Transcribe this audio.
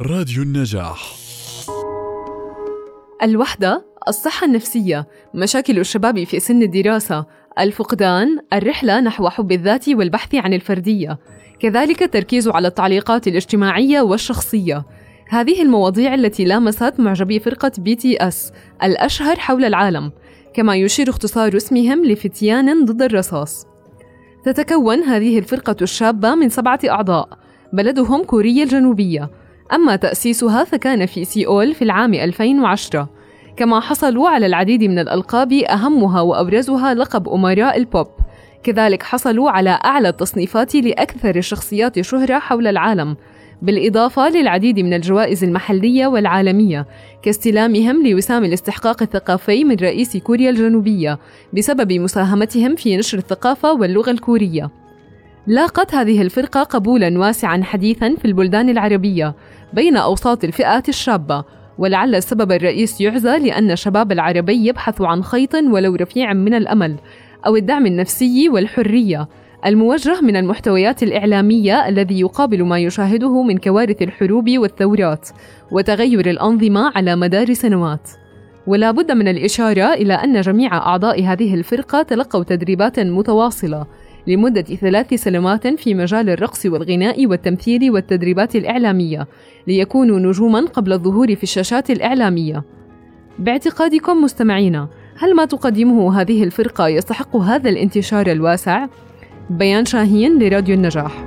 راديو النجاح. الوحدة الصحة النفسية مشاكل الشباب في سن الدراسة الفقدان الرحلة نحو حب الذات والبحث عن الفردية. كذلك التركيز على التعليقات الاجتماعية والشخصية. هذه المواضيع التي لامست معجبي فرقة بي تي إس الأشهر حول العالم كما يشير اختصار اسمهم لفتيان ضد الرصاص. تتكون هذه الفرقة الشابة من سبعة أعضاء بلدهم كوريا الجنوبية. أما تأسيسها فكان في سيول في العام 2010 كما حصلوا على العديد من الألقاب أهمها وأبرزها لقب أمراء البوب. كذلك حصلوا على أعلى التصنيفات لأكثر الشخصيات شهرة حول العالم بالإضافة للعديد من الجوائز المحلية والعالمية كاستلامهم لوسام الاستحقاق الثقافي من رئيس كوريا الجنوبية بسبب مساهمتهم في نشر الثقافة واللغة الكورية. لاقت هذه الفرقة قبولا واسعا حديثا في البلدان العربية بين أوساط الفئات الشابة ولعل السبب الرئيس يعزى لأن الشباب العربي يبحث عن خيط ولو رفيع من الأمل أو الدعم النفسي والحرية الموجه من المحتويات الإعلامية الذي يقابل ما يشاهده من كوارث الحروب والثورات وتغير الأنظمة على مدار سنوات. ولا بد من الإشارة إلى أن جميع أعضاء هذه الفرقة تلقوا تدريبات متواصلة لمدة ثلاث سنوات في مجال الرقص والغناء والتمثيل والتدريبات الإعلامية ليكونوا نجوما قبل الظهور في الشاشات الإعلامية باعتقادكم مستمعينا هل ما تقدمه هذه الفرقة يستحق هذا الانتشار الواسع؟ بيان شاهين لراديو النجاح